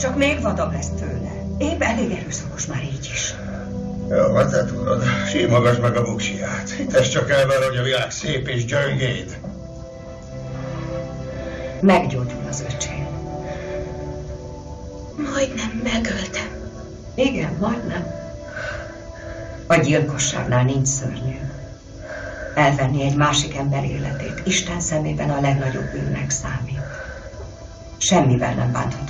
Csak még vadabb lesz tőle. Épp elég erőszakos már így is. Jó, hát te tudod, símogass meg a buksiját. Hites csak el vele, hogy a világ szép és gyöngéd. Meggyógyul az öcsém. Majdnem megöltem. Igen, majdnem. A gyilkosságnál nincs szörnyű. Elvenni egy másik ember életét Isten szemében a legnagyobb bűnnek számít. Semmivel nem bánthatod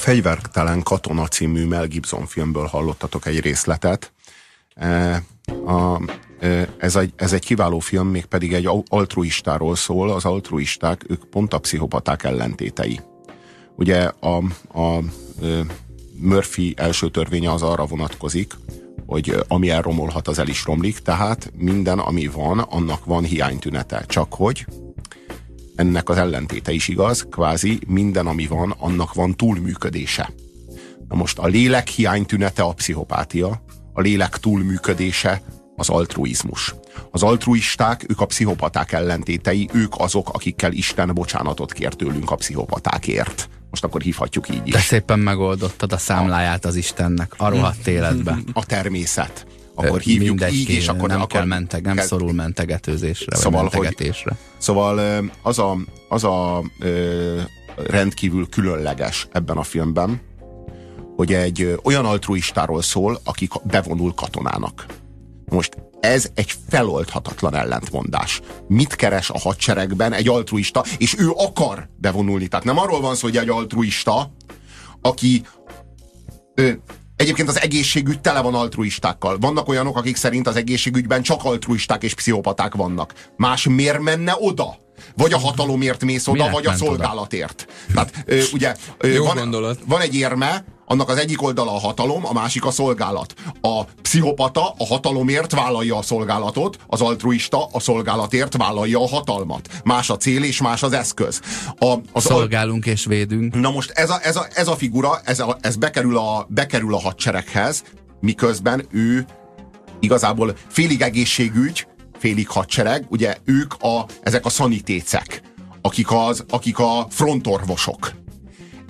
Fegyvertelen katona című Mel Gibson filmből hallottatok egy részletet. E, a, e, ez, egy, ez egy kiváló film, mégpedig egy altruistáról szól. Az altruisták, ők pont a pszichopaták ellentétei. Ugye a, a e, Murphy első törvénye az arra vonatkozik, hogy ami elromolhat, az el is romlik, tehát minden, ami van, annak van hiánytünete. Csak hogy ennek az ellentéte is igaz, kvázi minden, ami van, annak van túlműködése. Na most a lélek hiánytünete a pszichopátia, a lélek túlműködése az altruizmus. Az altruisták, ők a pszichopaták ellentétei, ők azok, akikkel Isten bocsánatot kér tőlünk a pszichopatákért. Most akkor hívhatjuk így is. De szépen megoldottad a számláját az Istennek, a rohadt életbe. A természet. Akkor hívjuk Mindegy így, és akkor nem akkor kell menteg, nem kell- szorul mentegetőzésre, Szóval, vagy hogy- mentegetésre. Szóval ö, az a, az a ö, rendkívül különleges ebben a filmben, hogy egy olyan altruistáról szól, aki bevonul katonának. Most ez egy feloldhatatlan ellentmondás. Mit keres a hadseregben egy altruista, és ő akar bevonulni. Tehát nem arról van szó, hogy egy altruista, aki ö, Egyébként az egészségügy tele van altruistákkal. Vannak olyanok, akik szerint az egészségügyben csak altruisták és pszichopaták vannak. Más miért menne oda? Vagy a hatalomért mész oda, Minek vagy a ment oda? szolgálatért. Tehát ö, ugye ö, Jó van, gondolat. van egy érme, annak az egyik oldala a hatalom, a másik a szolgálat. A pszichopata a hatalomért vállalja a szolgálatot, az altruista a szolgálatért vállalja a hatalmat. Más a cél és más az eszköz. A, az al- Szolgálunk és védünk. Na most ez a, ez a, ez a figura, ez, a, ez bekerül, a, bekerül a hadsereghez, miközben ő igazából félig egészségügy, félig hadsereg, ugye ők a, ezek a szanitécek, akik, az, akik a frontorvosok.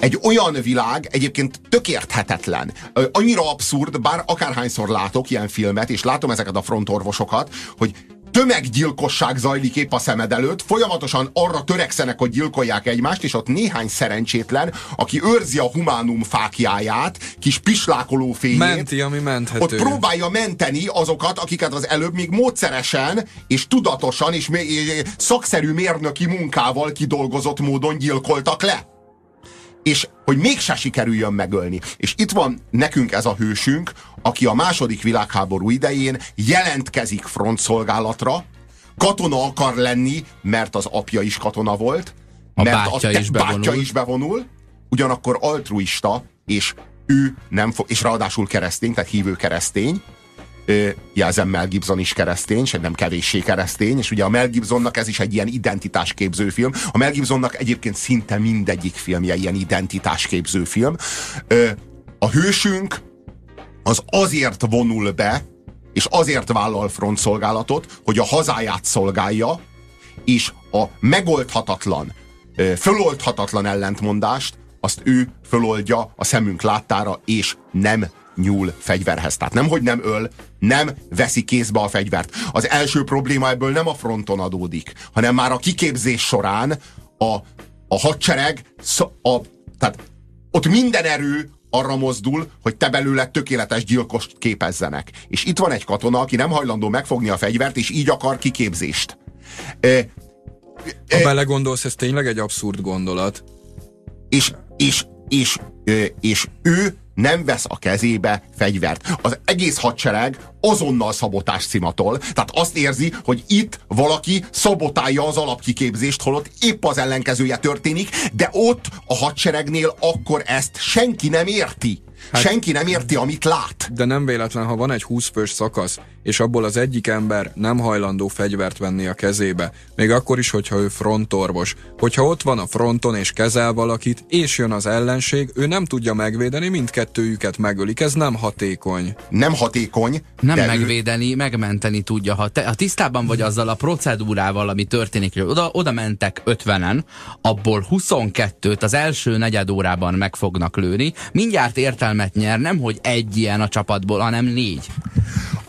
Egy olyan világ egyébként tök érthetetlen. Ö, Annyira abszurd, bár akárhányszor látok ilyen filmet, és látom ezeket a frontorvosokat, hogy tömeggyilkosság zajlik épp a szemed előtt, folyamatosan arra törekszenek, hogy gyilkolják egymást, és ott néhány szerencsétlen, aki őrzi a humánum fákjáját, kis pislákoló fényét, Menti, ami menthető. ott próbálja menteni azokat, akiket az előbb még módszeresen és tudatosan és és szakszerű mérnöki munkával kidolgozott módon gyilkoltak le. És hogy mégse sikerüljön megölni. És itt van nekünk ez a hősünk, aki a második világháború idején jelentkezik frontszolgálatra, katona akar lenni, mert az apja is katona volt, A mert bátyja te- is bátyja bevonul. is bevonul, ugyanakkor altruista, és ő nem fog, és ráadásul keresztény, tehát hívő keresztény, jelzem Mel Gibson is keresztény, és nem kevéssé keresztény, és ugye a Mel Gibsonnak ez is egy ilyen identitásképző film. A Mel Gibsonnak egyébként szinte mindegyik filmje ilyen identitásképző film. A hősünk az azért vonul be, és azért vállal frontszolgálatot, hogy a hazáját szolgálja, és a megoldhatatlan, föloldhatatlan ellentmondást, azt ő föloldja a szemünk láttára, és nem nyúl fegyverhez. Tehát nem, hogy nem öl, nem veszi kézbe a fegyvert. Az első probléma ebből nem a fronton adódik, hanem már a kiképzés során a, a hadsereg, a, tehát ott minden erő arra mozdul, hogy te belőle tökéletes gyilkost képezzenek. És itt van egy katona, aki nem hajlandó megfogni a fegyvert, és így akar kiképzést. E, Ha belegondolsz, ez tényleg egy abszurd gondolat. és, és, és, ö, és ő nem vesz a kezébe fegyvert. Az egész hadsereg azonnal szabotás szimatol. Tehát azt érzi, hogy itt valaki szabotálja az alapkiképzést, holott épp az ellenkezője történik, de ott a hadseregnél akkor ezt senki nem érti. Hát, Senki nem érti, amit lát. De nem véletlen, ha van egy 20 fős szakasz, és abból az egyik ember nem hajlandó fegyvert venni a kezébe, még akkor is, hogyha ő frontorvos. Hogyha ott van a fronton és kezel valakit, és jön az ellenség, ő nem tudja megvédeni, mindkettőjüket megölik. Ez nem hatékony. Nem hatékony. Nem megvédeni, ő... megmenteni tudja. Ha, te, ha tisztában vagy azzal a procedúrával, ami történik, hogy oda, oda mentek 50-en, abból 22-t az első negyed órában meg fognak lőni, mindjárt értelmet nyer, nem hogy egy ilyen a csapatból, hanem négy.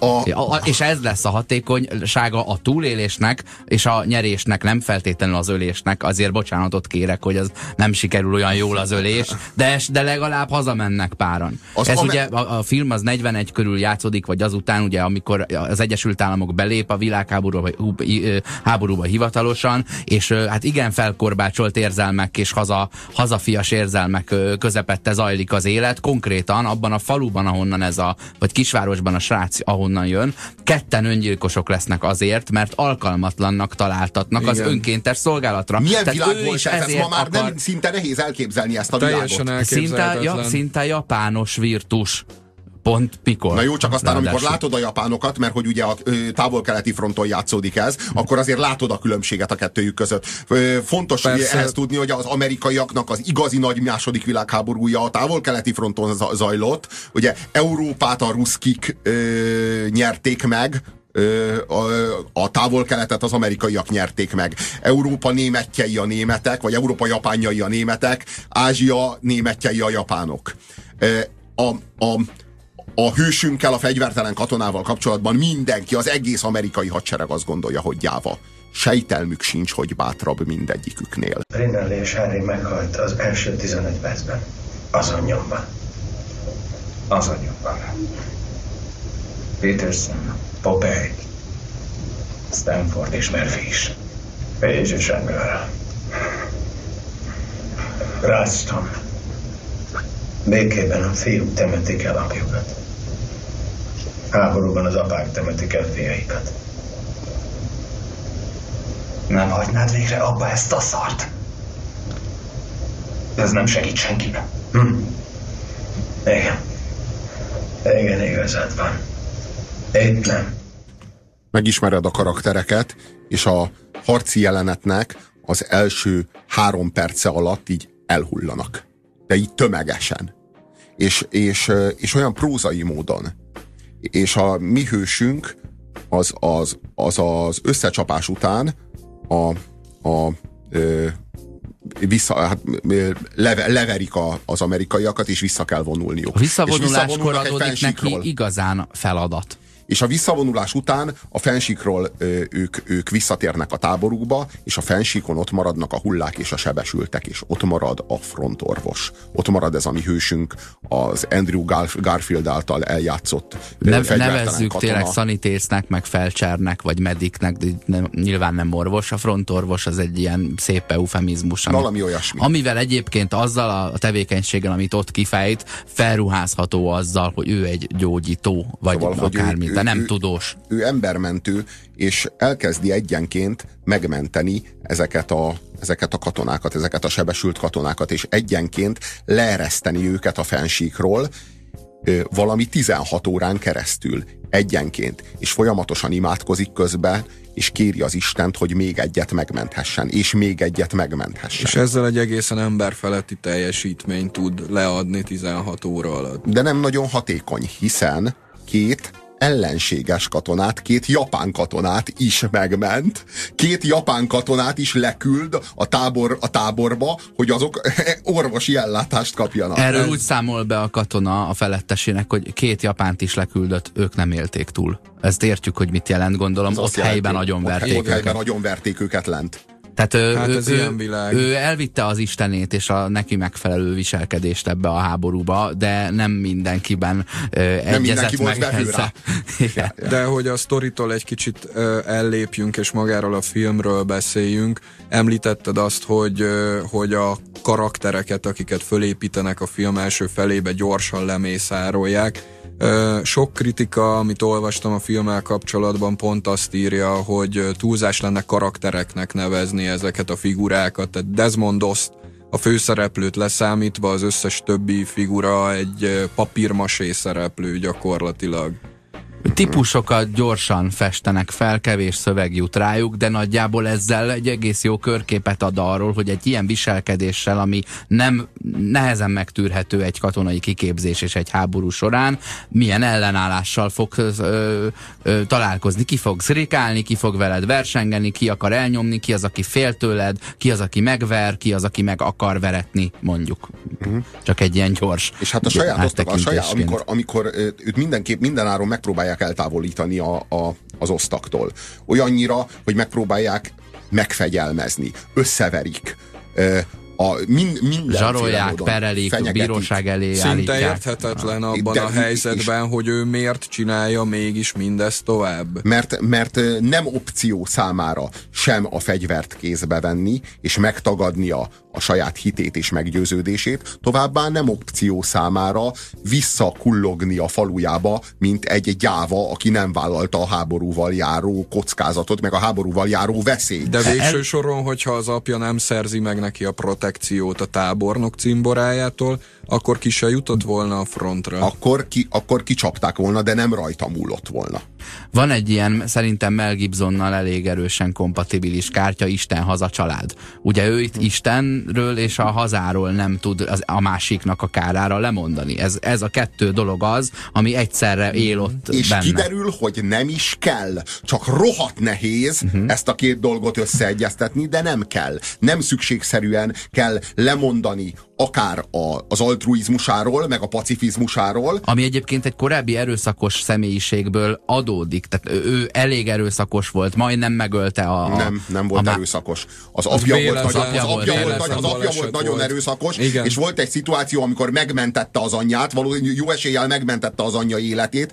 A... A, és ez lesz a hatékonysága a túlélésnek és a nyerésnek, nem feltétlenül az ölésnek. Azért bocsánatot kérek, hogy az nem sikerül olyan jól az ölés, de, de legalább hazamennek páran. Az ez ugye a, a film az 41 körül játszódik, vagy azután, ugye, amikor az Egyesült Államok belép a világháborúba háborúba hivatalosan, és hát igen felkorbácsolt érzelmek és haza, hazafias érzelmek közepette zajlik az élet. Konkrétan abban a faluban, ahonnan ez a, vagy kisvárosban a srác, ahonnan jön, ketten öngyilkosok lesznek azért, mert alkalmatlannak találtatnak Igen. az önkéntes szolgálatra. Milyen Tehát világ volt ez? ez ma már akar... nem, szinte nehéz elképzelni ezt a Teljesen világot. Szinte, ja, szinte japános virtus pont mikor. Na jó, csak aztán Ráadásul. amikor látod a japánokat, mert hogy ugye a távol-keleti fronton játszódik ez, akkor azért látod a különbséget a kettőjük között. Fontos Persze. ehhez tudni, hogy az amerikaiaknak az igazi nagy második világháborúja a távol-keleti fronton zajlott. Ugye Európát a ruszkik ö, nyerték meg, a, a távol-keletet az amerikaiak nyerték meg. Európa németjei a németek, vagy Európa japánjai a németek, Ázsia németjei a japánok. A, a, a hősünkkel, a fegyvertelen katonával kapcsolatban mindenki, az egész amerikai hadsereg azt gondolja, hogy gyáva. Sejtelmük sincs, hogy bátrabb mindegyiküknél. Rinaldi és Harry meghalt az első 15 percben. Az nyomban. Az nyomban. Peterson, Popeye, Stanford és Murphy is. És Samuel. Raston. Békében a fiúk temetik el apjukat. Háborúban az apák temetik el fiaikat. Nem hagynád végre abba ezt a szart? Ez nem segít senkinek. Hm. Igen. Igen, igazad van. Itt nem. Megismered a karaktereket, és a harci jelenetnek az első három perce alatt így elhullanak. De így tömegesen. És, és, és olyan prózai módon és a mi hősünk az az, az, az összecsapás után a, a ö, vissza, hát, leve, leverik a, az amerikaiakat, és vissza kell vonulniuk. A visszavonuláskor adódik neki igazán feladat és a visszavonulás után a fensikról ők, ők visszatérnek a táborukba, és a fensikon ott maradnak a hullák és a sebesültek, és ott marad a frontorvos. Ott marad ez a mi hősünk, az Andrew Garfield által eljátszott ne, Nevezzük katona. tényleg szanitésznek, meg felcsernek, vagy mediknek, de nem, nyilván nem orvos. A frontorvos az egy ilyen szép eufemizmus. Ami, Valami olyasmi. Amivel egyébként azzal a tevékenységgel, amit ott kifejt, felruházható azzal, hogy ő egy gyógyító, vagy szóval, akármi. Ő, ő, de nem ő, tudós. Ő embermentő, és elkezdi egyenként megmenteni ezeket a, ezeket a katonákat, ezeket a sebesült katonákat, és egyenként leereszteni őket a fensíkról, valami 16 órán keresztül, egyenként, és folyamatosan imádkozik közben, és kéri az Istent, hogy még egyet megmenthessen, és még egyet megmenthessen. És ezzel egy egészen emberfeletti teljesítményt tud leadni 16 óra alatt. De nem nagyon hatékony, hiszen két ellenséges katonát, két japán katonát is megment, két japán katonát is leküld a, tábor, a táborba, hogy azok orvosi ellátást kapjanak. Erről úgy számol be a katona a felettesének, hogy két japánt is leküldött, ők nem élték túl. Ezt értjük, hogy mit jelent, gondolom, Ez ott helyben nagyon verték ott helyben nagyon verték őket lent. Tehát ő, hát ő, ő, világ. ő elvitte az Istenét és a neki megfelelő viselkedést ebbe a háborúba, de nem mindenkiben ö, egyezett nem mindenki meg ezzel. De hogy a sztoritól egy kicsit ö, ellépjünk, és magáról a filmről beszéljünk, említetted azt, hogy, ö, hogy a karaktereket, akiket fölépítenek a film első felébe, gyorsan lemészárolják, sok kritika, amit olvastam a filmmel kapcsolatban, pont azt írja, hogy túlzás lenne karaktereknek nevezni ezeket a figurákat. Tehát Desmond Dost a főszereplőt leszámítva az összes többi figura egy papírmasé szereplő gyakorlatilag típusokat gyorsan festenek fel, kevés szöveg jut rájuk, de nagyjából ezzel egy egész jó körképet ad arról, hogy egy ilyen viselkedéssel, ami nem nehezen megtűrhető egy katonai kiképzés és egy háború során, milyen ellenállással fog ö, ö, találkozni. Ki fog szrikálni, ki fog veled versengeni, ki akar elnyomni, ki az, aki fél tőled, ki az, aki megver, ki az, aki meg akar veretni, mondjuk. Uh-huh. Csak egy ilyen gyors. És hát a saját, a saját amikor, amikor őt mindenképp mindenáron megpróbálják eltávolítani a, a, az osztaktól. Olyannyira, hogy megpróbálják megfegyelmezni, összeverik, a mind, minden Zsarolják, perelik, fenyegetik. bíróság elé Szinte állítják. érthetetlen abban De, a helyzetben, hogy ő miért csinálja mégis mindezt tovább. Mert, mert nem opció számára sem a fegyvert kézbe venni, és megtagadnia a saját hitét és meggyőződését, továbbá nem opció számára visszakullogni a falujába, mint egy gyáva, aki nem vállalta a háborúval járó kockázatot, meg a háborúval járó veszélyt. De végső soron, hogyha az apja nem szerzi meg neki a protekciót a tábornok cimborájától, akkor ki se jutott volna a frontra. Akkor, ki, akkor kicsapták volna, de nem rajta múlott volna. Van egy ilyen, szerintem Mel Gibsonnal elég erősen kompatibilis kártya, Isten haza család. Ugye ő itt Istenről és a hazáról nem tud az, a másiknak a kárára lemondani. Ez, ez a kettő dolog az, ami egyszerre él ott És benne. kiderül, hogy nem is kell. Csak rohadt nehéz uh-huh. ezt a két dolgot összeegyeztetni, de nem kell. Nem szükségszerűen kell lemondani akár a, az altruizmusáról, meg a pacifizmusáról. Ami egyébként egy korábbi erőszakos személyiségből adódik. Tehát ő elég erőszakos volt, majdnem megölte a... a nem, nem volt a, erőszakos. Az apja az volt, nagyon, az apja volt, volt, az apja volt nagyon volt. erőszakos, Igen. és volt egy szituáció, amikor megmentette az anyját, valószínűleg jó eséllyel megmentette az anyja életét,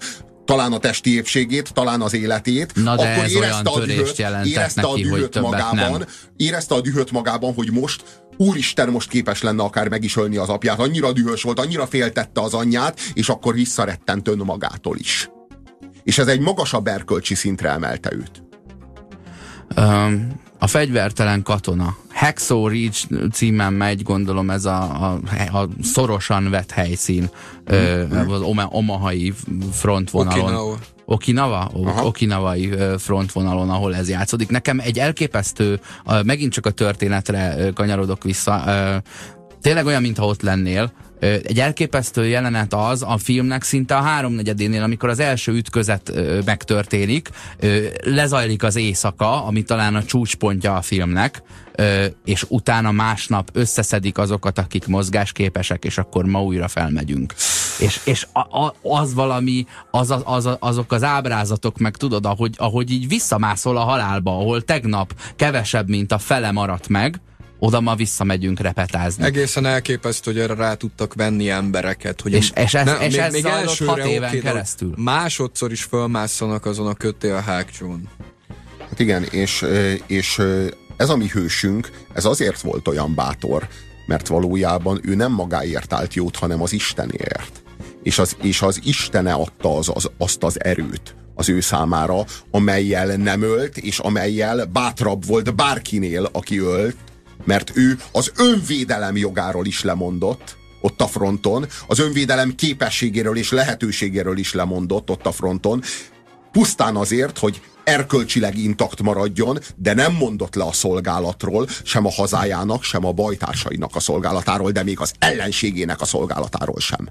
talán a testi épségét, talán az életét, Na de akkor érezte a dühöt, érezte neki, a dühöt magában, nem. érezte a dühöt magában, hogy most úristen most képes lenne akár meg is ölni az apját, annyira dühös volt, annyira féltette az anyját, és akkor visszarettent önmagától is. És ez egy magasabb erkölcsi szintre emelte őt. Um, a fegyvertelen katona. Hexo Ridge címen megy, gondolom ez a, a, a szorosan vett helyszín mm-hmm. az Omahai frontvonalon. Okinawa. Okinawa? Aha. Okinawai frontvonalon, ahol ez játszódik. Nekem egy elképesztő, megint csak a történetre kanyarodok vissza, tényleg olyan, mintha ott lennél, egy elképesztő jelenet az a filmnek szinte a háromnegyedénél, amikor az első ütközet megtörténik, lezajlik az éjszaka, ami talán a csúcspontja a filmnek, és utána másnap összeszedik azokat, akik mozgásképesek, és akkor ma újra felmegyünk. És, és a, a, az valami, az, az, az, azok az ábrázatok, meg tudod, ahogy, ahogy így visszamászol a halálba, ahol tegnap kevesebb, mint a fele maradt meg, oda ma visszamegyünk repetázni. Egészen elképesztő, hogy erre rá tudtak venni embereket. Hogy és, és, ez, ne, és még, ez még elsőre hat éven okay, keresztül. Másodszor is fölmásszanak azon a kötél hágcsón. Hát igen, és, és ez a mi hősünk, ez azért volt olyan bátor, mert valójában ő nem magáért állt jót, hanem az Istenért. És az, és az Istene adta az, az, azt az erőt az ő számára, amelyel nem ölt, és amelyel bátrabb volt bárkinél, aki ölt, mert ő az önvédelem jogáról is lemondott, ott a fronton, az önvédelem képességéről és lehetőségéről is lemondott ott a fronton, pusztán azért, hogy erkölcsileg intakt maradjon, de nem mondott le a szolgálatról, sem a hazájának, sem a bajtársainak a szolgálatáról, de még az ellenségének a szolgálatáról sem.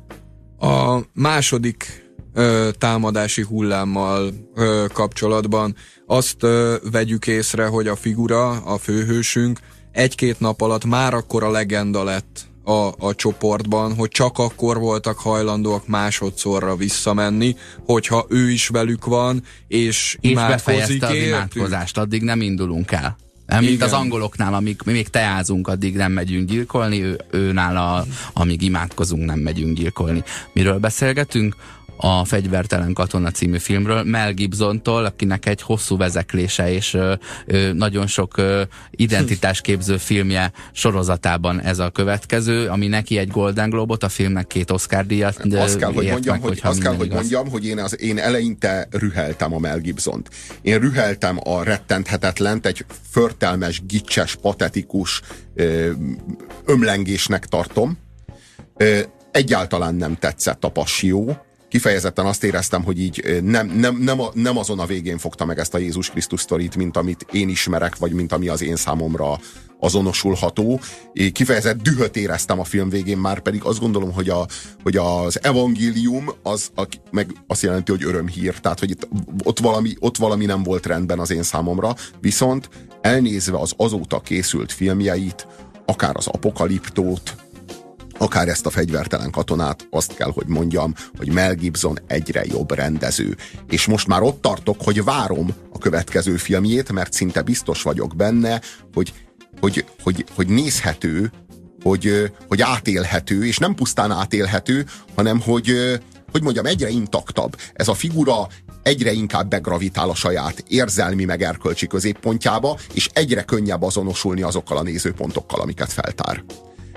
A második ö, támadási hullámmal ö, kapcsolatban azt ö, vegyük észre, hogy a figura, a főhősünk egy-két nap alatt már akkor a legenda lett a, a csoportban, hogy csak akkor voltak hajlandóak másodszorra visszamenni, hogyha ő is velük van, és, és befejezte az imádkozást, addig nem indulunk el. Nem, mint az angoloknál, amíg mi még teázunk, addig nem megyünk gyilkolni, ő, őnál, a, amíg imádkozunk, nem megyünk gyilkolni. Miről beszélgetünk? A Fegyvertelen Katona című filmről, Mel Gibsontól, akinek egy hosszú vezeklése és ö, ö, nagyon sok ö, identitásképző filmje sorozatában ez a következő, ami neki egy Golden Globot, a filmnek két Oscar díjat azt kell, hogy mondjam, meg, hogy, azt kell, hogy mondjam, hogy én, az, én eleinte rüheltem a Mel Gibsont. Én rüheltem a rettenthetetlent, egy förtelmes, gicses, patetikus ö, ömlengésnek tartom. Ö, egyáltalán nem tetszett a passió, kifejezetten azt éreztem, hogy így nem, nem, nem, nem azon a végén fogta meg ezt a Jézus Krisztus sztorit, mint amit én ismerek, vagy mint ami az én számomra azonosulható. Én kifejezett dühöt éreztem a film végén, már pedig azt gondolom, hogy, a, hogy az evangélium az a, meg azt jelenti, hogy örömhír, tehát hogy itt, ott, valami, ott valami nem volt rendben az én számomra, viszont elnézve az azóta készült filmjeit, akár az Apokaliptót, akár ezt a fegyvertelen katonát, azt kell, hogy mondjam, hogy Mel Gibson egyre jobb rendező. És most már ott tartok, hogy várom a következő filmjét, mert szinte biztos vagyok benne, hogy, hogy, hogy, hogy nézhető, hogy, hogy átélhető, és nem pusztán átélhető, hanem hogy, hogy mondjam, egyre intaktabb. Ez a figura egyre inkább begravitál a saját érzelmi meg erkölcsi középpontjába, és egyre könnyebb azonosulni azokkal a nézőpontokkal, amiket feltár.